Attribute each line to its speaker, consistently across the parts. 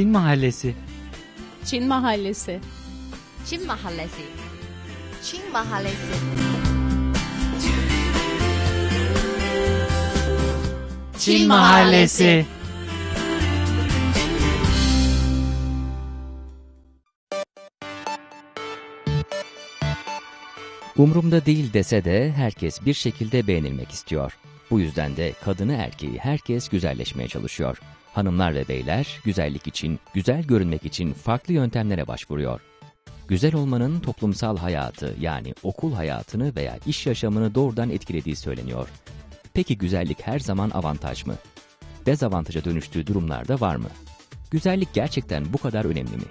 Speaker 1: Çin Mahallesi.
Speaker 2: Çin Mahallesi.
Speaker 3: Çin Mahallesi. Çin Mahallesi.
Speaker 1: Çin Mahallesi.
Speaker 4: Umrumda değil dese de herkes bir şekilde beğenilmek istiyor. Bu yüzden de kadını erkeği herkes güzelleşmeye çalışıyor. Hanımlar ve beyler güzellik için, güzel görünmek için farklı yöntemlere başvuruyor. Güzel olmanın toplumsal hayatı yani okul hayatını veya iş yaşamını doğrudan etkilediği söyleniyor. Peki güzellik her zaman avantaj mı? Dezavantaja dönüştüğü durumlarda var mı? Güzellik gerçekten bu kadar önemli mi?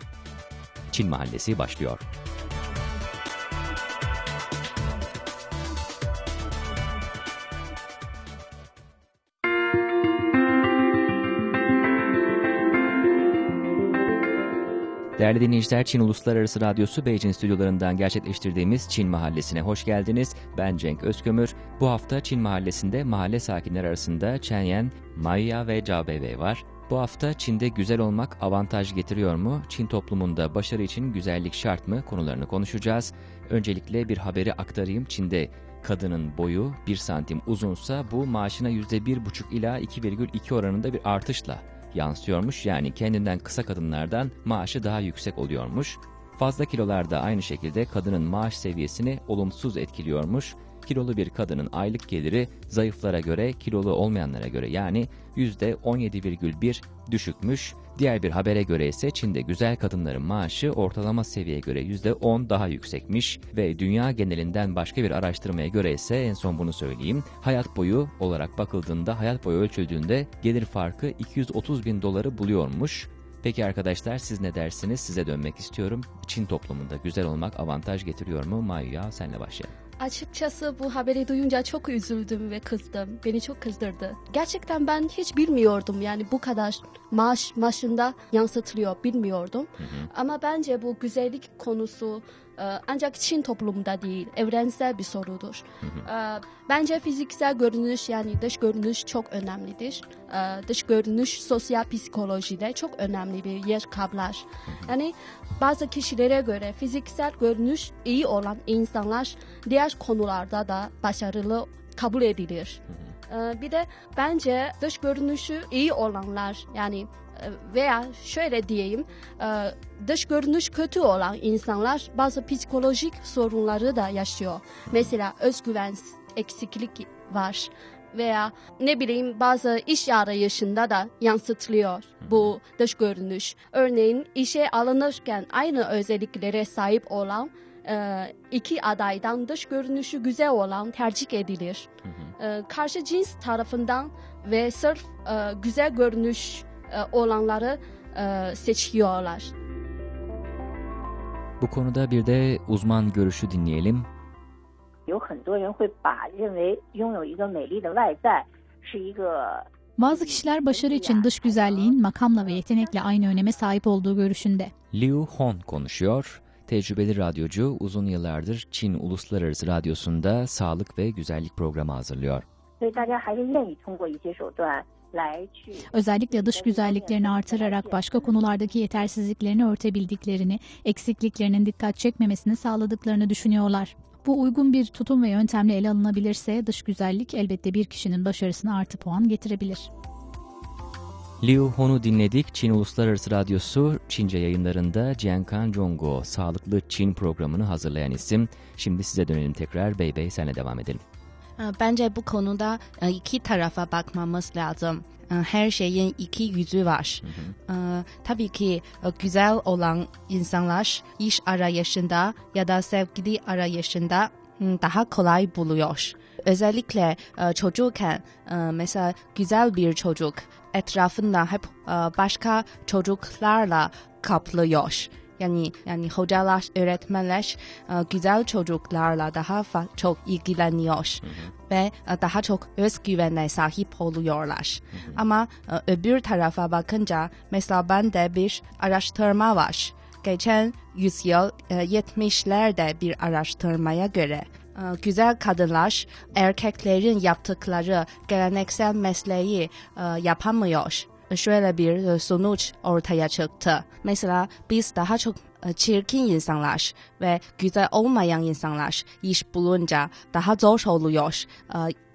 Speaker 4: Çin Mahallesi başlıyor. Değerli dinleyiciler, Çin Uluslararası Radyosu Beijing stüdyolarından gerçekleştirdiğimiz Çin Mahallesi'ne hoş geldiniz. Ben Cenk Özkömür. Bu hafta Çin Mahallesi'nde mahalle sakinler arasında Chen Yan, Maya ve Zhao Beibei var. Bu hafta Çin'de güzel olmak avantaj getiriyor mu? Çin toplumunda başarı için güzellik şart mı? Konularını konuşacağız. Öncelikle bir haberi aktarayım. Çin'de kadının boyu 1 santim uzunsa bu maaşına %1,5 ila 2,2 oranında bir artışla yansıyormuş. Yani kendinden kısa kadınlardan maaşı daha yüksek oluyormuş. Fazla kilolar da aynı şekilde kadının maaş seviyesini olumsuz etkiliyormuş. Kilolu bir kadının aylık geliri zayıflara göre kilolu olmayanlara göre yani %17,1 düşükmüş. Diğer bir habere göre ise Çin'de güzel kadınların maaşı ortalama seviyeye göre %10 daha yüksekmiş ve dünya genelinden başka bir araştırmaya göre ise en son bunu söyleyeyim. Hayat boyu olarak bakıldığında hayat boyu ölçüldüğünde gelir farkı 230 bin doları buluyormuş. Peki arkadaşlar siz ne dersiniz? Size dönmek istiyorum. Çin toplumunda güzel olmak avantaj getiriyor mu? Maya senle başlayalım.
Speaker 2: Açıkçası bu haberi duyunca çok üzüldüm ve kızdım. Beni çok kızdırdı. Gerçekten ben hiç bilmiyordum yani bu kadar maaş maaşında yansıtılıyor bilmiyordum. Hı hı. Ama bence bu güzellik konusu ancak Çin toplumunda değil, evrensel bir sorudur. Hı hı. E, bence fiziksel görünüş yani dış görünüş çok önemlidir. E, dış görünüş sosyal psikolojide çok önemli bir yer kaplar. Yani bazı kişilere göre fiziksel görünüş iyi olan insanlar diğer konularda da başarılı kabul edilir. Bir de bence dış görünüşü iyi olanlar yani veya şöyle diyeyim dış görünüş kötü olan insanlar bazı psikolojik sorunları da yaşıyor. Mesela özgüven eksiklik var veya ne bileyim bazı iş arayışında da yansıtılıyor bu dış görünüş. Örneğin işe alınırken aynı özelliklere sahip olan e, iki adaydan dış görünüşü güzel olan tercih edilir. E, karşı cins tarafından ve sırf e, güzel görünüş olanları seçiyorlar.
Speaker 4: Bu konuda bir de uzman görüşü dinleyelim.
Speaker 5: 有很多人会把认为拥有一个美丽的外在是一个
Speaker 6: bazı kişiler başarı için dış güzelliğin makamla ve yetenekle aynı öneme sahip olduğu görüşünde.
Speaker 4: Liu Hon konuşuyor. Tecrübeli radyocu uzun yıllardır Çin Uluslararası Radyosu'nda sağlık ve güzellik programı hazırlıyor.
Speaker 6: Özellikle dış güzelliklerini artırarak başka konulardaki yetersizliklerini örtebildiklerini, eksikliklerinin dikkat çekmemesini sağladıklarını düşünüyorlar. Bu uygun bir tutum ve yöntemle ele alınabilirse dış güzellik elbette bir kişinin başarısına artı puan getirebilir.
Speaker 4: Liu Hon'u dinledik. Çin Uluslararası Radyosu Çince yayınlarında Jiankan Zhongguo Sağlıklı Çin programını hazırlayan isim. Şimdi size dönelim tekrar. Bey Bey senle devam edelim.
Speaker 3: Bence bu konuda iki tarafa bakmamız lazım. Her şeyin iki yüzü var. Hı hı. Tabii ki güzel olan insanlar iş arayışında ya da sevgili arayışında daha kolay buluyor. Özellikle çocukken mesela güzel bir çocuk etrafında hep başka çocuklarla kaplıyor. Yani yani hocalar, öğretmenler güzel çocuklarla daha çok ilgileniyor hı hı. ve daha çok özgüvene sahip oluyorlar. Hı hı. Ama öbür tarafa bakınca mesela ben de bir araştırma var. Geçen yüzyıl 70'lerde bir araştırmaya göre güzel kadınlar erkeklerin yaptıkları geleneksel mesleği yapamıyor şöyle bir sonuç ortaya çıktı. Mesela biz daha çok çirkin insanlar ve güzel olmayan insanlar iş bulunca daha zor oluyor.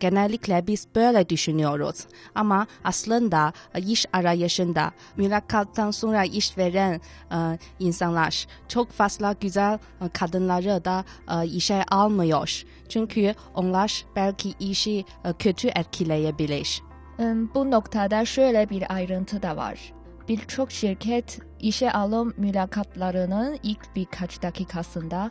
Speaker 3: Genellikle biz böyle düşünüyoruz. Ama aslında iş arayışında mülakattan sonra iş veren insanlar çok fazla güzel kadınları da işe almıyor. Çünkü onlar belki işi kötü etkileyebilir.
Speaker 7: Bu noktada şöyle bir ayrıntı da var. Birçok şirket işe alım mülakatlarının ilk birkaç dakikasında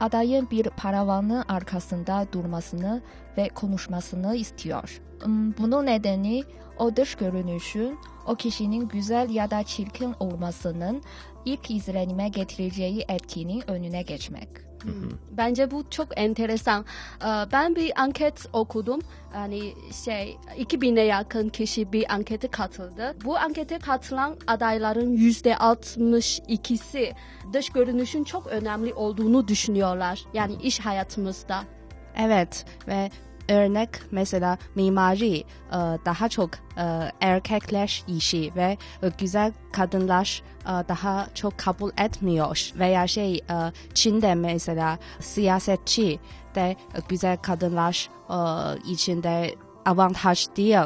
Speaker 7: adayın bir paravanın arkasında durmasını ve konuşmasını istiyor. Bunun nedeni o dış görünüşün o kişinin güzel ya da çirkin olmasının ilk izlenime getireceği etkinin önüne geçmek.
Speaker 2: Bence bu çok enteresan. Ee, Ben bir anket okudum. Hani şey 2000'e yakın kişi bir ankete katıldı. Bu ankete katılan adayların yüzde 62'si dış görünüşün çok önemli olduğunu düşünüyorlar. Yani iş hayatımızda.
Speaker 3: Evet ve örnek mesela mimari e, daha çok e, erkekler işi ve e, güzel kadınlar e, daha çok kabul etmiyor veya şey e, Çin'de mesela siyasetçi de e, güzel kadınlar e, içinde avantaj değil.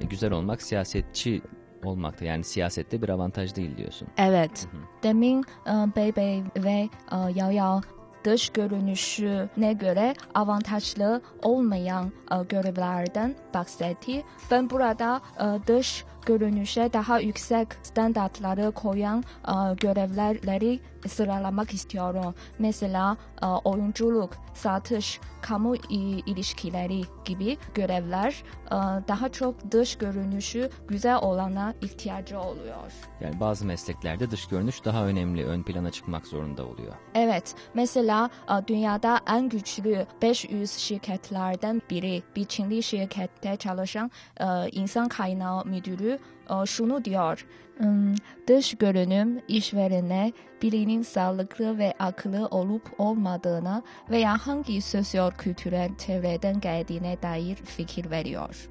Speaker 4: E, güzel olmak siyasetçi olmakta yani siyasette bir avantaj değil diyorsun.
Speaker 3: Evet.
Speaker 7: Demin e, Bey ve e, Yao Yao dış görünüşüne göre avantajlı olmayan e, görevlerden bahsetti. Ben burada e, dış görünüşe daha yüksek standartları koyan e, görevleri sıralamak istiyorum. Mesela e, oyunculuk, satış, kamu ilişkileri gibi görevler e, daha çok dış görünüşü güzel olana ihtiyacı oluyor.
Speaker 4: Yani bazı mesleklerde dış görünüş daha önemli, ön plana çıkmak zorunda oluyor.
Speaker 7: Evet, mesela e, dünyada en güçlü 500 şirketlerden biri bir Çinli şirkette çalışan e, insan kaynağı müdürü şunu diyor. "Hmm, Dış görünüm işverene birinin sağlıklı ve akıllı olup olmadığına veya hangi sosyo-kültürel çevreden geldiğine dair fikir veriyor.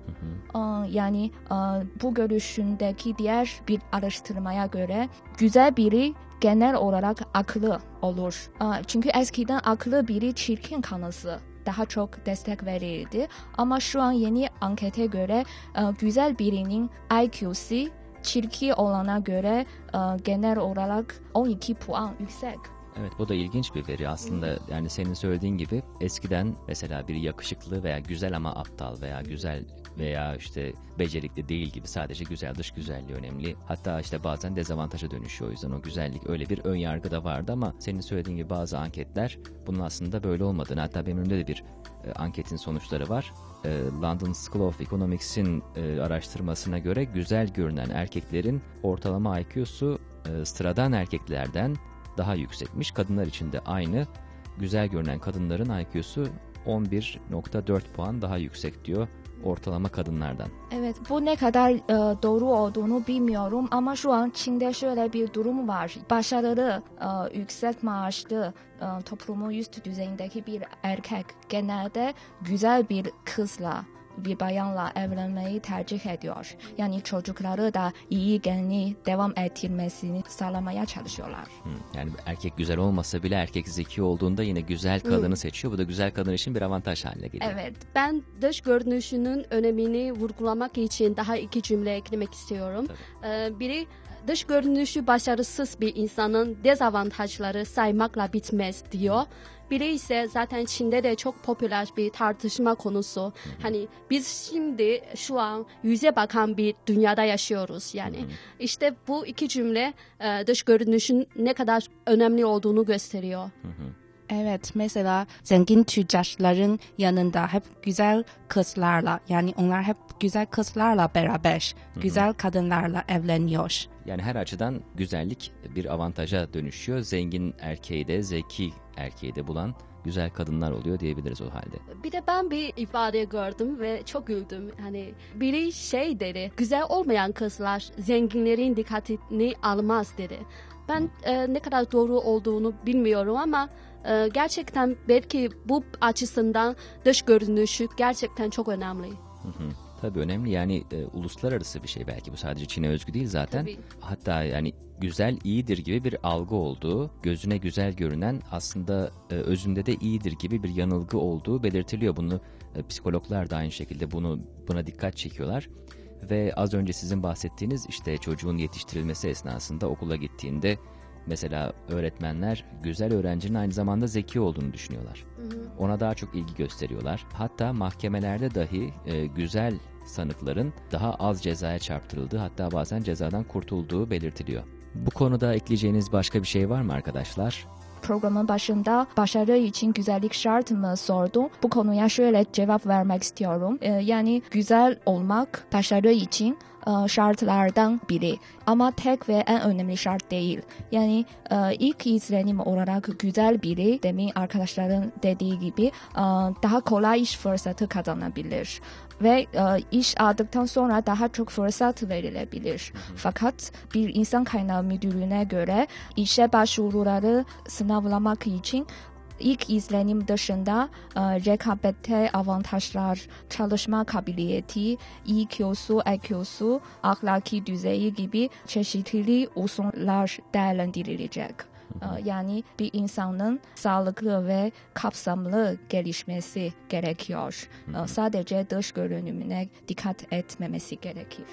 Speaker 7: E, Yani e, bu görüşündeki diğer bir araştırmaya göre güzel biri genel olarak akıllı olur. Çünkü eskiden akıllı biri çirkin kanısı daha çok destek verirdi. Ama şu an yeni ankete göre e, güzel birinin IQ'si çirkin olana göre e, genel olarak 12 puan yüksek.
Speaker 4: Evet bu da ilginç bir veri aslında yani senin söylediğin gibi eskiden mesela biri yakışıklı veya güzel ama aptal veya güzel veya işte becerikli değil gibi sadece güzel dış güzelliği önemli. Hatta işte bazen dezavantaja dönüşüyor o yüzden o güzellik öyle bir ön yargı da vardı ama senin söylediğin gibi bazı anketler bunun aslında böyle olmadığını hatta benim önümde de bir e, anketin sonuçları var. E, London School of Economics'in e, araştırmasına göre güzel görünen erkeklerin ortalama IQ'su e, sıradan erkeklerden daha yüksekmiş. Kadınlar için de aynı. Güzel görünen kadınların IQ'su 11.4 puan daha yüksek diyor ortalama kadınlardan.
Speaker 7: Evet bu ne kadar e, doğru olduğunu bilmiyorum ama şu an Çin'de şöyle bir durum var. Başarılı, e, yüksek maaşlı e, toplumun üst düzeyindeki bir erkek genelde güzel bir kızla bir bayanla evlenmeyi tercih ediyor. Yani çocukları da iyi genli devam ettirmesini sağlamaya çalışıyorlar.
Speaker 4: Hı, Yani erkek güzel olmasa bile erkek zeki olduğunda yine güzel kadını seçiyor. Bu da güzel kadın için bir avantaj haline geliyor.
Speaker 2: Evet, ben dış görünüşünün önemini vurgulamak için daha iki cümle eklemek istiyorum. Ee, biri dış görünüşü başarısız bir insanın dezavantajları saymakla bitmez diyor. Biri ise zaten Çin'de de çok popüler bir tartışma konusu. Hani biz şimdi şu an yüze bakan bir dünyada yaşıyoruz yani. İşte bu iki cümle e, dış görünüşün ne kadar önemli olduğunu gösteriyor.
Speaker 3: Evet mesela zengin tüccarların yanında hep güzel kızlarla yani onlar hep güzel kızlarla beraber güzel kadınlarla evleniyor.
Speaker 4: Yani her açıdan güzellik bir avantaja dönüşüyor. Zengin erkeği de zeki erkeği de bulan güzel kadınlar oluyor diyebiliriz o halde.
Speaker 2: Bir de ben bir ifade gördüm ve çok güldüm. Hani biri şey dedi, güzel olmayan kızlar zenginlerin dikkatini almaz dedi. Ben e, ne kadar doğru olduğunu bilmiyorum ama e, gerçekten belki bu açısından dış görünüşü gerçekten çok önemli.
Speaker 4: Hı hı. Tabii önemli yani e, uluslararası bir şey belki bu sadece Çin'e özgü değil zaten.
Speaker 2: Tabii.
Speaker 4: Hatta yani güzel iyidir gibi bir algı olduğu, gözüne güzel görünen aslında e, özünde de iyidir gibi bir yanılgı olduğu belirtiliyor. Bunu e, psikologlar da aynı şekilde bunu buna dikkat çekiyorlar. Ve az önce sizin bahsettiğiniz işte çocuğun yetiştirilmesi esnasında okula gittiğinde mesela öğretmenler güzel öğrencinin aynı zamanda zeki olduğunu düşünüyorlar. Ona daha çok ilgi gösteriyorlar. Hatta mahkemelerde dahi e, güzel sanıkların daha az cezaya çarptırıldığı hatta bazen cezadan kurtulduğu belirtiliyor. Bu konuda ekleyeceğiniz başka bir şey var mı arkadaşlar?
Speaker 7: Programın başında başarı için güzellik şart mı sordum. Bu konuya şöyle cevap vermek istiyorum. Ee, yani güzel olmak başarı için şartlardan biri. Ama tek ve en önemli şart değil. Yani ilk izlenim olarak güzel biri demin arkadaşların dediği gibi daha kolay iş fırsatı kazanabilir. Ve e, iş aldıktan sonra daha çok fırsat verilebilir. Fakat bir insan kaynağı müdürlüğüne göre işe başvuruları sınavlamak için ilk izlenim dışında e, rekabette avantajlar, çalışma kabiliyeti, EQ'su, IQ'su, ahlaki düzeyi gibi çeşitli unsurlar değerlendirilecek. E, Yani bir insanın sağlıklı ve kapsamlı gelişmesi gerekiyor. E, Sadece dış görünümüne dikkat etmemesi gerekir.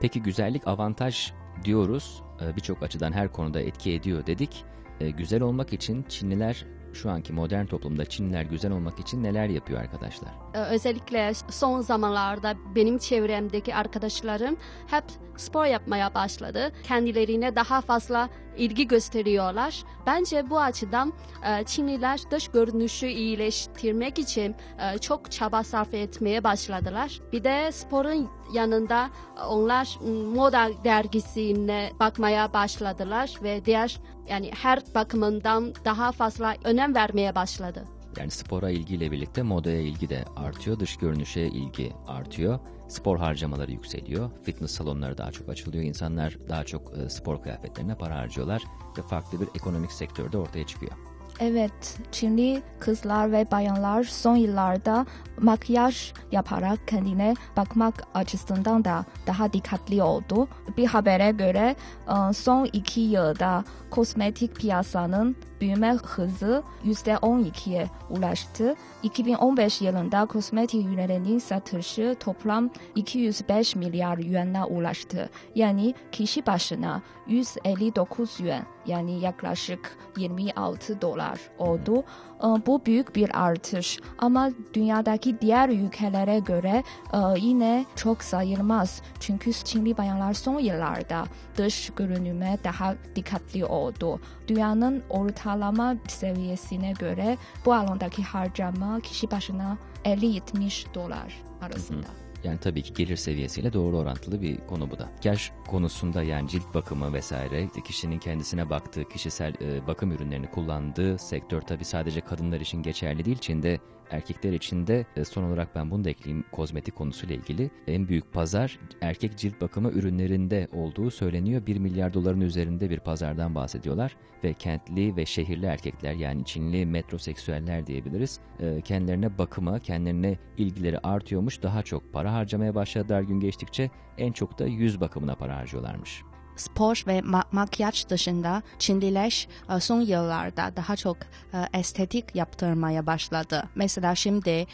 Speaker 4: Peki güzellik avantaj diyoruz. Ee, Birçok açıdan her konuda etki ediyor dedik. Ee, Güzel olmak için Çinliler şu anki modern toplumda Çinliler güzel olmak için neler yapıyor arkadaşlar?
Speaker 2: Ee, özellikle son zamanlarda benim çevremdeki arkadaşlarım hep spor yapmaya başladı. Kendilerine daha fazla ilgi gösteriyorlar. Bence bu açıdan e, Çinliler dış görünüşü iyileştirmek için e, çok çaba sarf etmeye başladılar. Bir de sporun yanında e, onlar moda dergisine bakmaya başladılar ve diğer yani her bakımından daha fazla önem vermeye başladı.
Speaker 4: Yani spora ilgiyle birlikte modaya ilgi de artıyor, dış görünüşe ilgi artıyor. Spor harcamaları yükseliyor, fitness salonları daha çok açılıyor, insanlar daha çok e, spor kıyafetlerine para harcıyorlar ve farklı bir ekonomik sektörde ortaya çıkıyor.
Speaker 7: Evet, Çinli kızlar ve bayanlar son yıllarda makyaj yaparak kendine bakmak açısından da daha dikkatli oldu. Bir habere göre e, son iki yılda kosmetik piyasanın büyüme hızı %12'ye ulaştı. 2015 yılında kosmetik ürünlerinin satışı toplam 205 milyar yuan'a ulaştı. Yani kişi başına 159 yuan yani yaklaşık 26 dolar oldu. E, Bu büyük bir artış ama dünyadaki diğer ülkelere göre e, yine çok sayılmaz. Çünkü Çinli bayanlar son yıllarda dış görünüme daha dikkatli oldu. Dünyanın ortalama seviyesine göre bu alandaki harcama kişi başına 50-70 dolar arasında.
Speaker 4: Yani tabii ki gelir seviyesiyle doğru orantılı bir konu bu da. Yaş konusunda yani cilt bakımı vesaire kişinin kendisine baktığı kişisel e, bakım ürünlerini kullandığı sektör tabii sadece kadınlar için geçerli değil. Çin'de erkekler için de e, son olarak ben bunu da ekleyeyim kozmetik konusuyla ilgili. En büyük pazar erkek cilt bakımı ürünlerinde olduğu söyleniyor. 1 milyar doların üzerinde bir pazardan bahsediyorlar. Ve kentli ve şehirli erkekler yani Çinli metroseksüeller diyebiliriz. e, Kendilerine bakıma, kendilerine ilgileri artıyormuş. Daha çok para harcamaya başladılar gün geçtikçe. En çok da yüz bakımına para harcıyorlarmış.
Speaker 3: Spor ve ma- makyaj dışında Çinliler e, son yıllarda daha çok e, estetik yaptırmaya başladı. Mesela şimdi e,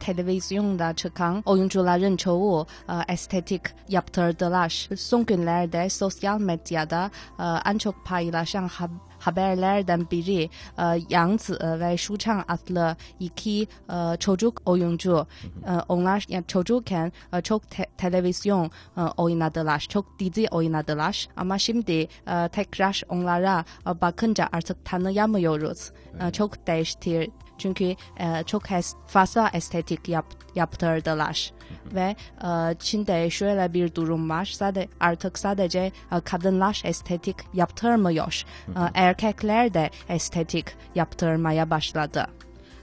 Speaker 3: televizyonda çıkan oyuncuların çoğu e, estetik yaptırdılar. Son günlerde sosyal medyada e, en çok paylaşan ha- haberlerden biri e, Yang Zi ve Chang adlı iki e, çocuk oyuncu. E, onlar yani çocukken e, çok te- televizyon e, oynadılar, çok dizi oynadılar. Ama şimdi e, tekrar onlara e, bakınca artık tanıyamıyoruz. E, çok değişti. Çünkü e, çok es- fazla estetik yap, yaptırdılar. Ve e, Çin'de şöyle bir durum var. Sadece, artık sadece e, kadınlar estetik yaptırmıyor. E, erkekler de estetik yaptırmaya başladı.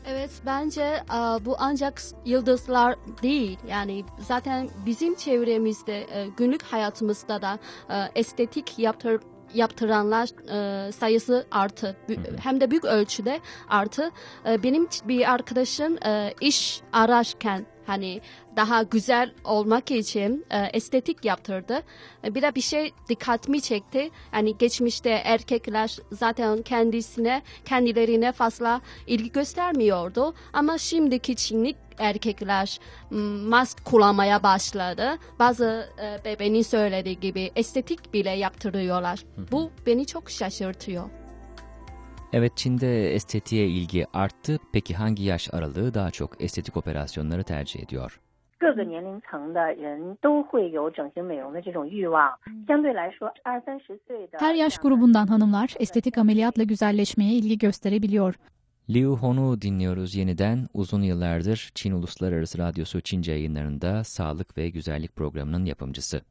Speaker 2: Evet bence e, bu ancak yıldızlar değil yani zaten bizim çevremizde e, günlük hayatımızda da e, estetik yaptır yaptıranlar e, sayısı artı. Hem de büyük ölçüde artı. E, benim bir arkadaşım e, iş ararken Hani daha güzel olmak için e, estetik yaptırdı. E, bir de bir şey dikkatimi çekti. Hani geçmişte erkekler zaten kendisine, kendilerine fazla ilgi göstermiyordu. Ama şimdiki Çinli erkekler mask kullanmaya başladı. Bazı e, bebeğin söylediği gibi estetik bile yaptırıyorlar. Bu beni çok şaşırtıyor.
Speaker 4: Evet Çin'de estetiğe ilgi arttı. Peki hangi yaş aralığı daha çok estetik operasyonları tercih ediyor?
Speaker 5: 各个年龄层的人都会有整形美容的这种欲望。相对来说，二三十岁的
Speaker 6: Her yaş grubundan hanımlar estetik ameliyatla güzelleşmeye ilgi gösterebiliyor.
Speaker 4: Liu Hon'u dinliyoruz yeniden. Uzun yıllardır Çin Uluslararası Radyosu Çince yayınlarında sağlık ve güzellik programının yapımcısı.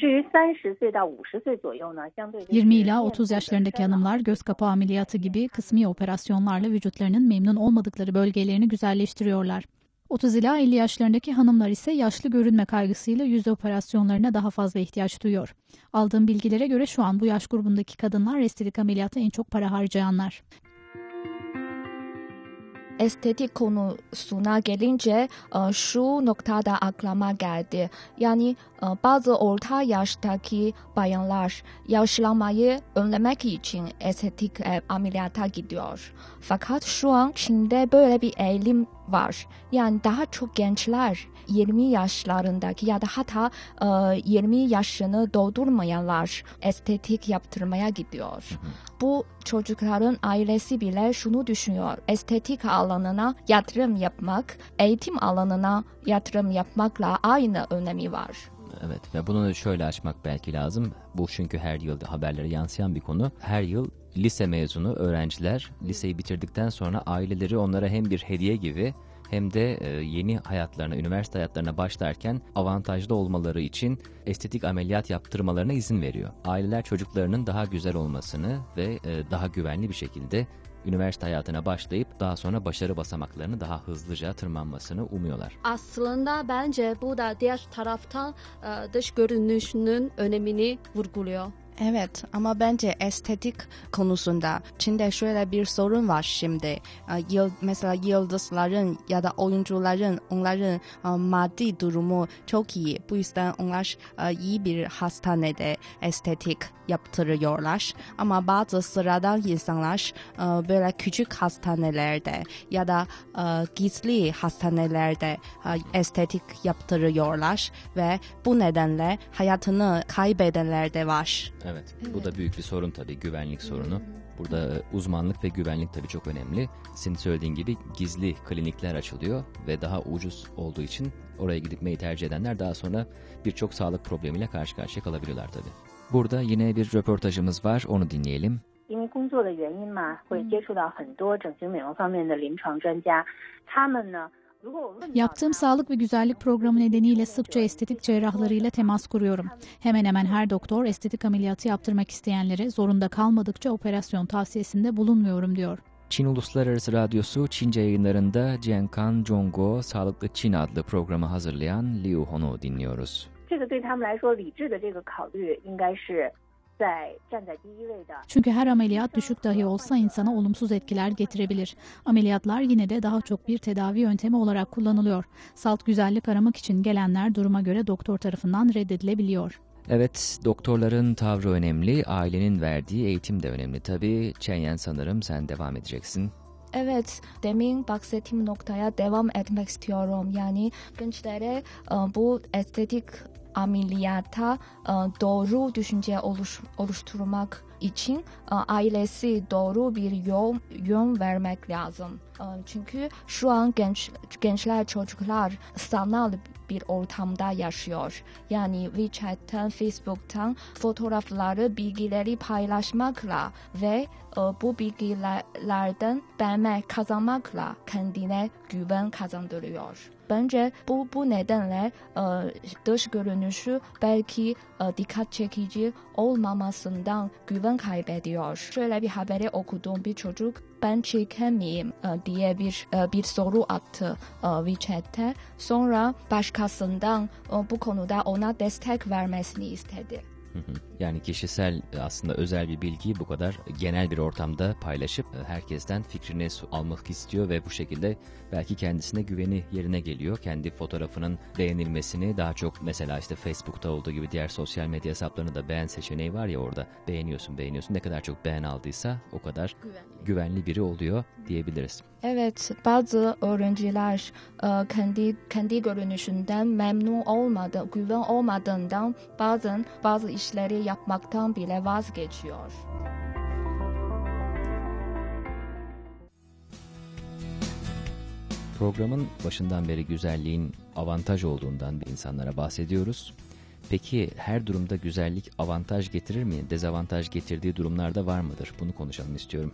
Speaker 5: 至于三十岁到五十岁左右呢，相对
Speaker 6: 20 ila 30 yaşlarındaki hanımlar göz kapağı ameliyatı gibi kısmi operasyonlarla vücutlarının memnun olmadıkları bölgelerini güzelleştiriyorlar. 30 ila 50 yaşlarındaki hanımlar ise yaşlı görünme kaygısıyla yüz operasyonlarına daha fazla ihtiyaç duyuyor. Aldığım bilgilere göre şu an bu yaş grubundaki kadınlar estetik ameliyata en çok para harcayanlar.
Speaker 7: Estetik konusuna gelince e, şu noktada aklıma geldi. Yani e, bazı orta yaştaki bayanlar yaşlanmayı önlemek için estetik e, ameliyata gidiyor. Fakat şu an Çin'de böyle bir eğilim var. Yani daha çok gençler 20 yaşlarındaki ya da hatta 20 yaşını doldurmayanlar estetik yaptırmaya gidiyor. Bu çocukların ailesi bile şunu düşünüyor. Estetik alanına yatırım yapmak, eğitim alanına yatırım yapmakla aynı önemi var.
Speaker 4: Evet ve bunu şöyle açmak belki lazım. Bu çünkü her yıl haberlere yansıyan bir konu. Her yıl lise mezunu öğrenciler liseyi bitirdikten sonra aileleri onlara hem bir hediye gibi hem de e, yeni hayatlarına, üniversite hayatlarına başlarken avantajlı olmaları için estetik ameliyat yaptırmalarına izin veriyor. Aileler çocuklarının daha güzel olmasını ve e, daha güvenli bir şekilde üniversite hayatına başlayıp daha sonra başarı basamaklarını daha hızlıca tırmanmasını umuyorlar.
Speaker 2: Aslında bence bu da diğer taraftan e, dış görünüşünün önemini vurguluyor.
Speaker 3: Evet ama bence estetik konusunda Çin'de şöyle bir sorun var şimdi. Yıl, mesela yıldızların ya da oyuncuların onların maddi durumu çok iyi. Bu yüzden onlar iyi bir hastanede estetik yaptırıyorlar. Ama bazı sıradan insanlar böyle küçük hastanelerde ya da gizli hastanelerde estetik yaptırıyorlar ve bu nedenle hayatını kaybedenler de var.
Speaker 4: Evet, bu da büyük bir sorun tabii, güvenlik sorunu. Burada e, uzmanlık ve güvenlik tabii çok önemli. Senin söylediğin gibi gizli klinikler açılıyor ve daha ucuz olduğu için oraya gitmeyi tercih edenler daha sonra birçok sağlık problemiyle karşı karşıya kalabiliyorlar tabii. Burada yine bir röportajımız var, onu dinleyelim.
Speaker 5: 因为工作的原因嘛，会接触到很多整形美容方面的临床专家，他们呢
Speaker 6: Yaptığım sağlık ve güzellik programı nedeniyle sıkça estetik cerrahlarıyla temas kuruyorum. Hemen hemen her doktor estetik ameliyatı yaptırmak isteyenlere zorunda kalmadıkça operasyon tavsiyesinde bulunmuyorum diyor.
Speaker 4: Çin Uluslararası Radyosu Çince yayınlarında Jiankan Zhongguo Sağlıklı Çin adlı programı hazırlayan Liu Hon'u dinliyoruz.
Speaker 6: Çünkü her ameliyat düşük dahi olsa insana olumsuz etkiler getirebilir. Ameliyatlar yine de daha çok bir tedavi yöntemi olarak kullanılıyor. Salt güzellik aramak için gelenler duruma göre doktor tarafından reddedilebiliyor.
Speaker 4: Evet, doktorların tavrı önemli, ailenin verdiği eğitim de önemli. Tabii Çenyen sanırım sen devam edeceksin.
Speaker 7: Evet, demin bahsettiğim noktaya devam etmek istiyorum. Yani gençlere e, bu estetik ameliyata e, doğru düşünce oluş, oluşturmak için e, ailesi doğru bir yol yön vermek lazım. E, çünkü şu an genç gençler çocuklar sanal bir ortamda yaşıyor. Yani WeChat'ten, Facebook'tan fotoğrafları, bilgileri paylaşmakla ve bu bilgilerden beğenme kazanmakla kendine güven kazandırıyor. Bence bu bu nedenle e, dış görünüşü belki e, dikkat çekici olmamasından güven kaybediyor. Şöyle bir haberi okudum bir çocuk ben çirkin miyim e, diye bir e, bir soru attı e, WeChat'te. Sonra başkasından e, bu konuda ona destek vermesini istedi.
Speaker 4: Yani kişisel aslında özel bir bilgiyi bu kadar genel bir ortamda paylaşıp e, herkesten fikrini almak istiyor ve bu şekilde belki kendisine güveni yerine geliyor. Kendi fotoğrafının beğenilmesini daha çok mesela işte Facebook'ta olduğu gibi diğer sosyal medya hesaplarında da beğen seçeneği var ya orada beğeniyorsun beğeniyorsun ne kadar çok beğen aldıysa o kadar güvenli, güvenli biri oluyor diyebiliriz.
Speaker 7: Evet, bazı öğrenciler e, kendi kendi görünüşünden memnun olmadı, güven olmadığından bazen bazı işleri yapmaktan bile vazgeçiyor.
Speaker 4: Programın başından beri güzelliğin avantaj olduğundan insanlara bahsediyoruz. Peki her durumda güzellik avantaj getirir mi? Dezavantaj getirdiği durumlarda var mıdır? Bunu konuşalım istiyorum.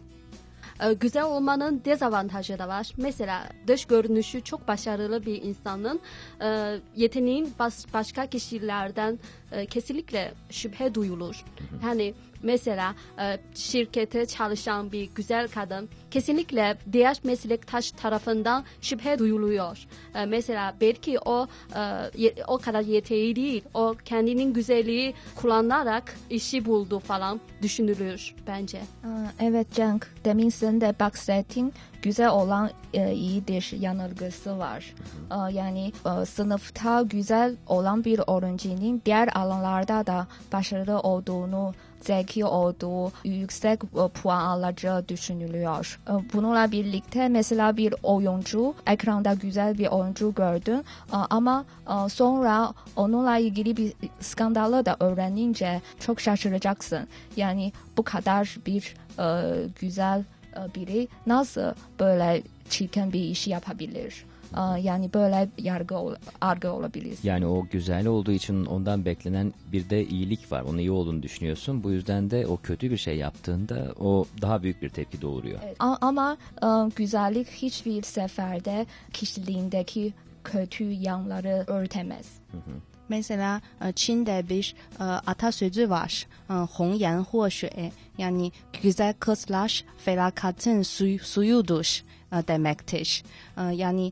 Speaker 2: Ee, güzel olmanın dezavantajı da var. Mesela dış görünüşü çok başarılı bir insanın e, yeteneğin başka kişilerden e, kesinlikle şüphe duyulur. Yani Mesela e, şirkete çalışan bir güzel kadın kesinlikle diğer meslektaş tarafından şüphe duyuluyor. E, mesela belki o e, o kadar yeteneği değil. O kendinin güzelliği kullanarak işi buldu falan düşünülür bence.
Speaker 7: Evet Cenk, demin sen de bahsettin güzel olan e, iyidir yanılgısı var. E, yani e, sınıfta güzel olan bir öğrencinin diğer alanlarda da başarılı olduğunu zeki olduğu, yüksek e, puan alacağı düşünülüyor. E, bununla birlikte mesela bir oyuncu, ekranda güzel bir oyuncu gördün e, ama sonra onunla ilgili bir skandalı da öğrenince çok şaşıracaksın. Yani bu kadar bir güzel biri nasıl böyle çirkin bir iş yapabilir? yani böyle yargı argı olabilir.
Speaker 4: Yani o güzel olduğu için ondan beklenen bir de iyilik var. Onun iyi olduğunu düşünüyorsun. Bu yüzden de o kötü bir şey yaptığında o daha büyük bir tepki doğuruyor.
Speaker 7: Evet. Ama güzellik hiçbir seferde kişiliğindeki kötü yanları örtemez. Hı hı.
Speaker 3: Mesela Çin'de bir atasözü var. Hongyan Huoşue yani güzel kızlar felakatın suy suyudur demektir. Yani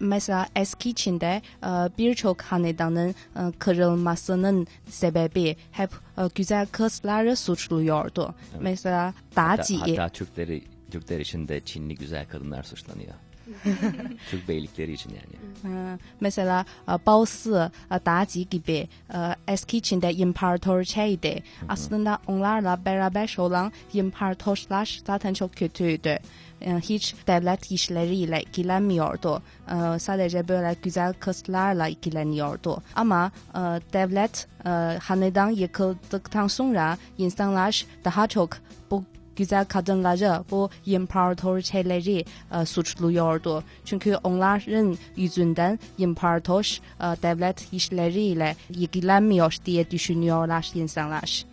Speaker 3: mesela eski Çin'de e, birçok hanedanın e, kırılmasının sebebi hep e, güzel kızları suçluyordu. Evet. Mesela Daci.
Speaker 4: Hatta, hatta Türkleri Türkler için de Çinli güzel kadınlar suçlanıyor. Türk beylikleri için yani.
Speaker 3: Mesela Bao Si, Daci gibi eski Çin'de imparatorçaydı. Aslında onlarla beraber olan imparatorlar zaten çok kötüydü. E, hiç devlet işleriyle ilgilenmiyordu. E, sadece böyle güzel kızlarla ilgileniyordu. Ama e, devlet hanedan yıkıldıktan sonra insanlar daha çok güzel kadınları, bu imparatorçeleri e, suçluyordu. Çünkü onların yüzünden imparator e, devlet işleriyle ilgilenmiyor diye düşünüyorlar insanlar.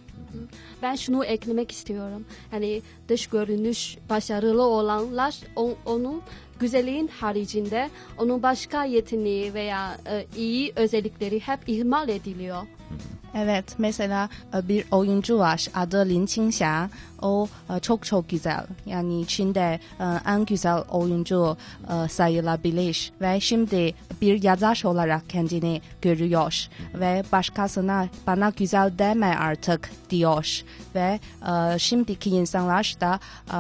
Speaker 2: Ben şunu eklemek istiyorum. Yani dış görünüş başarılı olanlar on, onun güzelliğin haricinde onun başka yeteneği veya e, iyi özellikleri hep ihmal ediliyor.
Speaker 3: Evet, mesela e, bir oyuncu var adı Lin Qingxia. O e, çok çok güzel. Yani Çin'de e, en güzel oyuncu sayılabilir. Ve şimdi bir yazar olarak kendini görüyor. Ve başkasına bana güzel deme artık diyor. Ve şimdiki insanlar da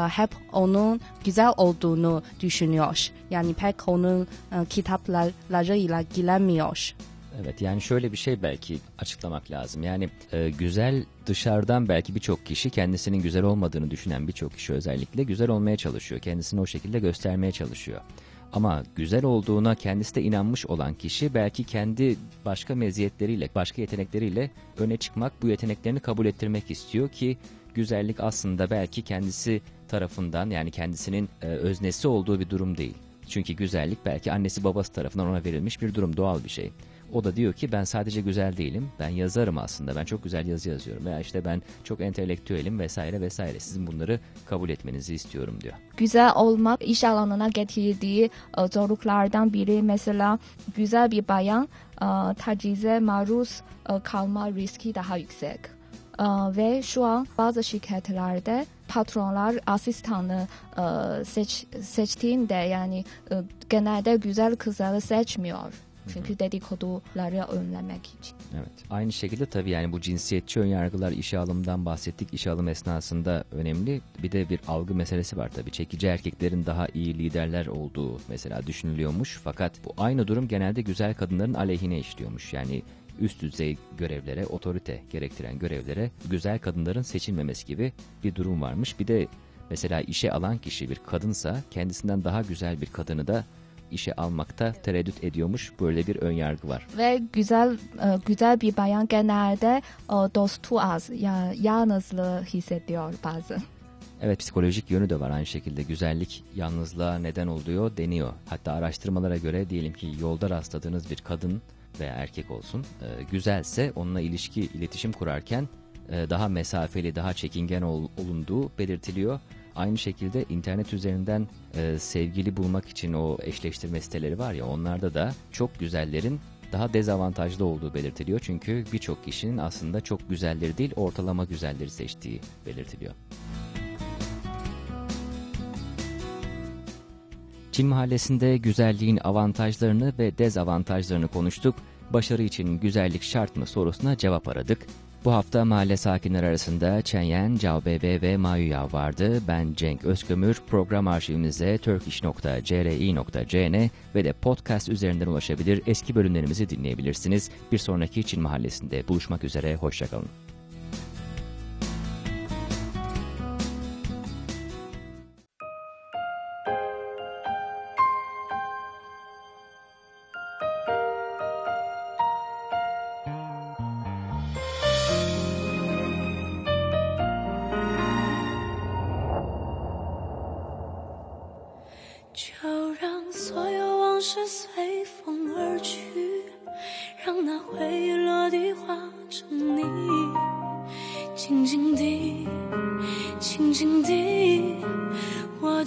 Speaker 3: hep onun güzel olduğunu düşünüyor. Yani pek onun kitaplarıyla ilgilenmiyor.
Speaker 4: Evet yani şöyle bir şey belki açıklamak lazım. Yani e, güzel dışarıdan belki birçok kişi kendisinin güzel olmadığını düşünen birçok kişi özellikle güzel olmaya çalışıyor. Kendisini o şekilde göstermeye çalışıyor. Ama güzel olduğuna kendisi de inanmış olan kişi belki kendi başka meziyetleriyle, başka yetenekleriyle öne çıkmak, bu yeteneklerini kabul ettirmek istiyor ki güzellik aslında belki kendisi tarafından yani kendisinin e, öznesi olduğu bir durum değil. Çünkü güzellik belki annesi babası tarafından ona verilmiş bir durum, doğal bir şey. O da diyor ki ben sadece güzel değilim. Ben yazarım aslında. Ben çok güzel yazı yazıyorum. Veya işte ben çok entelektüelim vesaire vesaire. Sizin bunları kabul etmenizi istiyorum diyor.
Speaker 7: Güzel olmak iş alanına getirdiği e, zorluklardan biri mesela güzel bir bayan e, tacize maruz e, kalma riski daha yüksek. Ve şu an bazı şirketlerde patronlar asistanı seç, seçtiğinde yani genelde güzel kızları seçmiyor Çünkü dedikoduları önlemek için.
Speaker 4: Evet. Aynı şekilde tabii yani bu cinsiyetçi önyargılar işe alımdan bahsettik. İşe alım esnasında önemli. Bir de bir algı meselesi var tabii. Çekici erkeklerin daha iyi liderler olduğu mesela düşünülüyormuş. Fakat bu aynı durum genelde güzel kadınların aleyhine işliyormuş. Yani üst düzey görevlere, otorite gerektiren görevlere güzel kadınların seçilmemesi gibi bir durum varmış. Bir de mesela işe alan kişi bir kadınsa kendisinden daha güzel bir kadını da işe almakta tereddüt ediyormuş. Böyle bir ön yargı var.
Speaker 7: Ve güzel e, güzel bir bayan genelde e, dostu az, ya yalnızlığı hissediyor bazen.
Speaker 4: Evet psikolojik yönü de var aynı şekilde. Güzellik yalnızlığa neden oluyor deniyor. Hatta araştırmalara göre diyelim ki yolda rastladığınız bir kadın veya erkek olsun e, güzelse onunla ilişki iletişim kurarken daha mesafeli daha çekingen olunduğu belirtiliyor. Aynı şekilde internet üzerinden e, sevgili bulmak için o eşleştirme siteleri var ya onlarda da çok güzellerin daha dezavantajlı olduğu belirtiliyor. Çünkü birçok kişinin aslında çok güzelleri değil ortalama güzelleri seçtiği belirtiliyor. Çin mahallesinde güzelliğin avantajlarını ve dezavantajlarını konuştuk. Başarı için güzellik şart mı sorusuna cevap aradık. Bu hafta mahalle sakinler arasında Çenyen, Cao Bebe ve Mayu Yav vardı. Ben Cenk Özkömür. Program arşivimize turkish.cri.cn ve de podcast üzerinden ulaşabilir eski bölümlerimizi dinleyebilirsiniz. Bir sonraki Çin Mahallesi'nde buluşmak üzere. Hoşçakalın.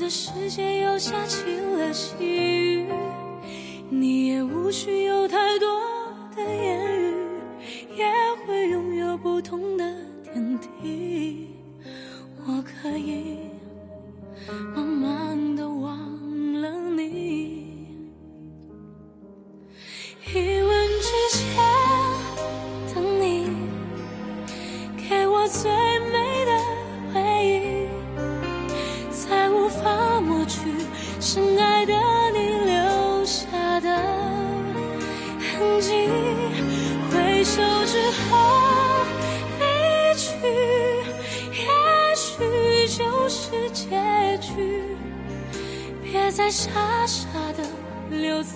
Speaker 8: 这世界又下起了细雨，你也无需有太多的言语，也会拥有不同的天地。我可以。还傻傻的留在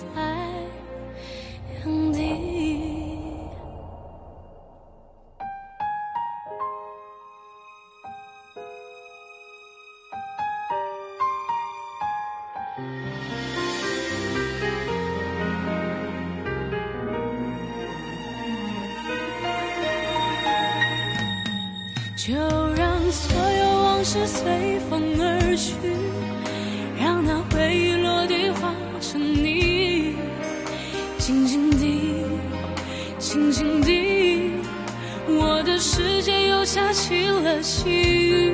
Speaker 8: 原地。就让所有往事随风而去回忆落地化成泥，静静地，静静地，我的世界又下起了细雨，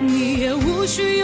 Speaker 8: 你也无需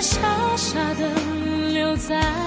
Speaker 8: 傻傻的留在